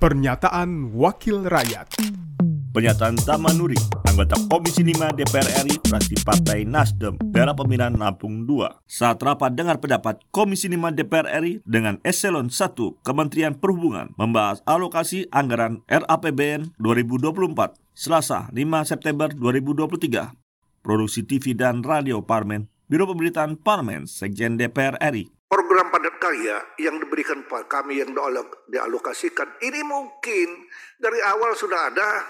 Pernyataan Wakil Rakyat Pernyataan Tamanuri, anggota Komisi 5 DPR RI, fraksi Partai Nasdem, daerah pemilihan Lampung 2. Saat rapat dengar pendapat Komisi 5 DPR RI dengan Eselon 1 Kementerian Perhubungan membahas alokasi anggaran RAPBN 2024, Selasa 5 September 2023. Produksi TV dan Radio Parmen, Biro Pemberitaan Parmen, Sekjen DPR RI, program padat karya yang diberikan pada kami yang dialokasikan ini mungkin dari awal sudah ada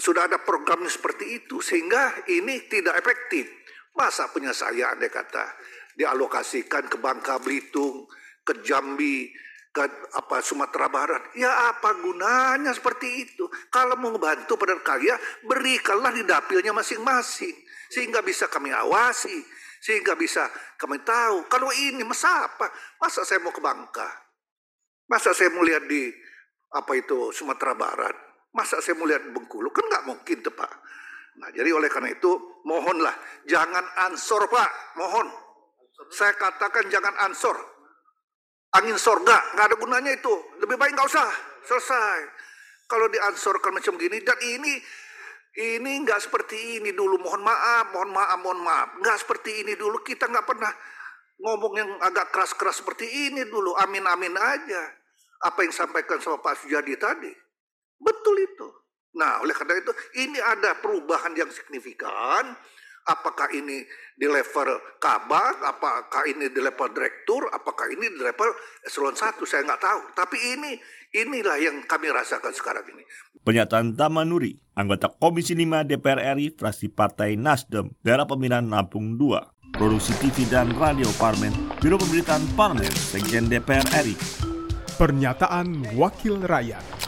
sudah ada program seperti itu sehingga ini tidak efektif. Masa punya saya andai kata dialokasikan ke Bangka Belitung, ke Jambi, ke apa Sumatera Barat. Ya apa gunanya seperti itu? Kalau mau membantu padat karya, berikanlah di dapilnya masing-masing sehingga bisa kami awasi sehingga bisa kami tahu kalau ini masa apa? Masa saya mau ke Bangka? Masa saya mau lihat di apa itu Sumatera Barat? Masa saya mau lihat Bengkulu? Kan nggak mungkin tuh Pak. Nah jadi oleh karena itu mohonlah jangan ansor Pak, mohon. Saya katakan jangan ansor. Angin sorga nggak ada gunanya itu. Lebih baik nggak usah selesai. Kalau diansorkan macam gini dan ini ini nggak seperti ini dulu. Mohon maaf, mohon maaf, mohon maaf. Nggak seperti ini dulu. Kita nggak pernah ngomong yang agak keras-keras seperti ini dulu. Amin-amin aja. Apa yang sampaikan sama Pak Sujadi tadi. Betul itu. Nah, oleh karena itu ini ada perubahan yang signifikan. Apakah ini di level kabak, apakah ini di level direktur, apakah ini di level eselon 1, saya nggak tahu. Tapi ini inilah yang kami rasakan sekarang ini. Pernyataan Tamanuri, anggota Komisi 5 DPR RI, fraksi Partai Nasdem, daerah pemilihan Lampung 2. Produksi TV dan Radio Parmen, Biro Pemberitaan Parmen, Sekjen DPR RI. Pernyataan Wakil Rakyat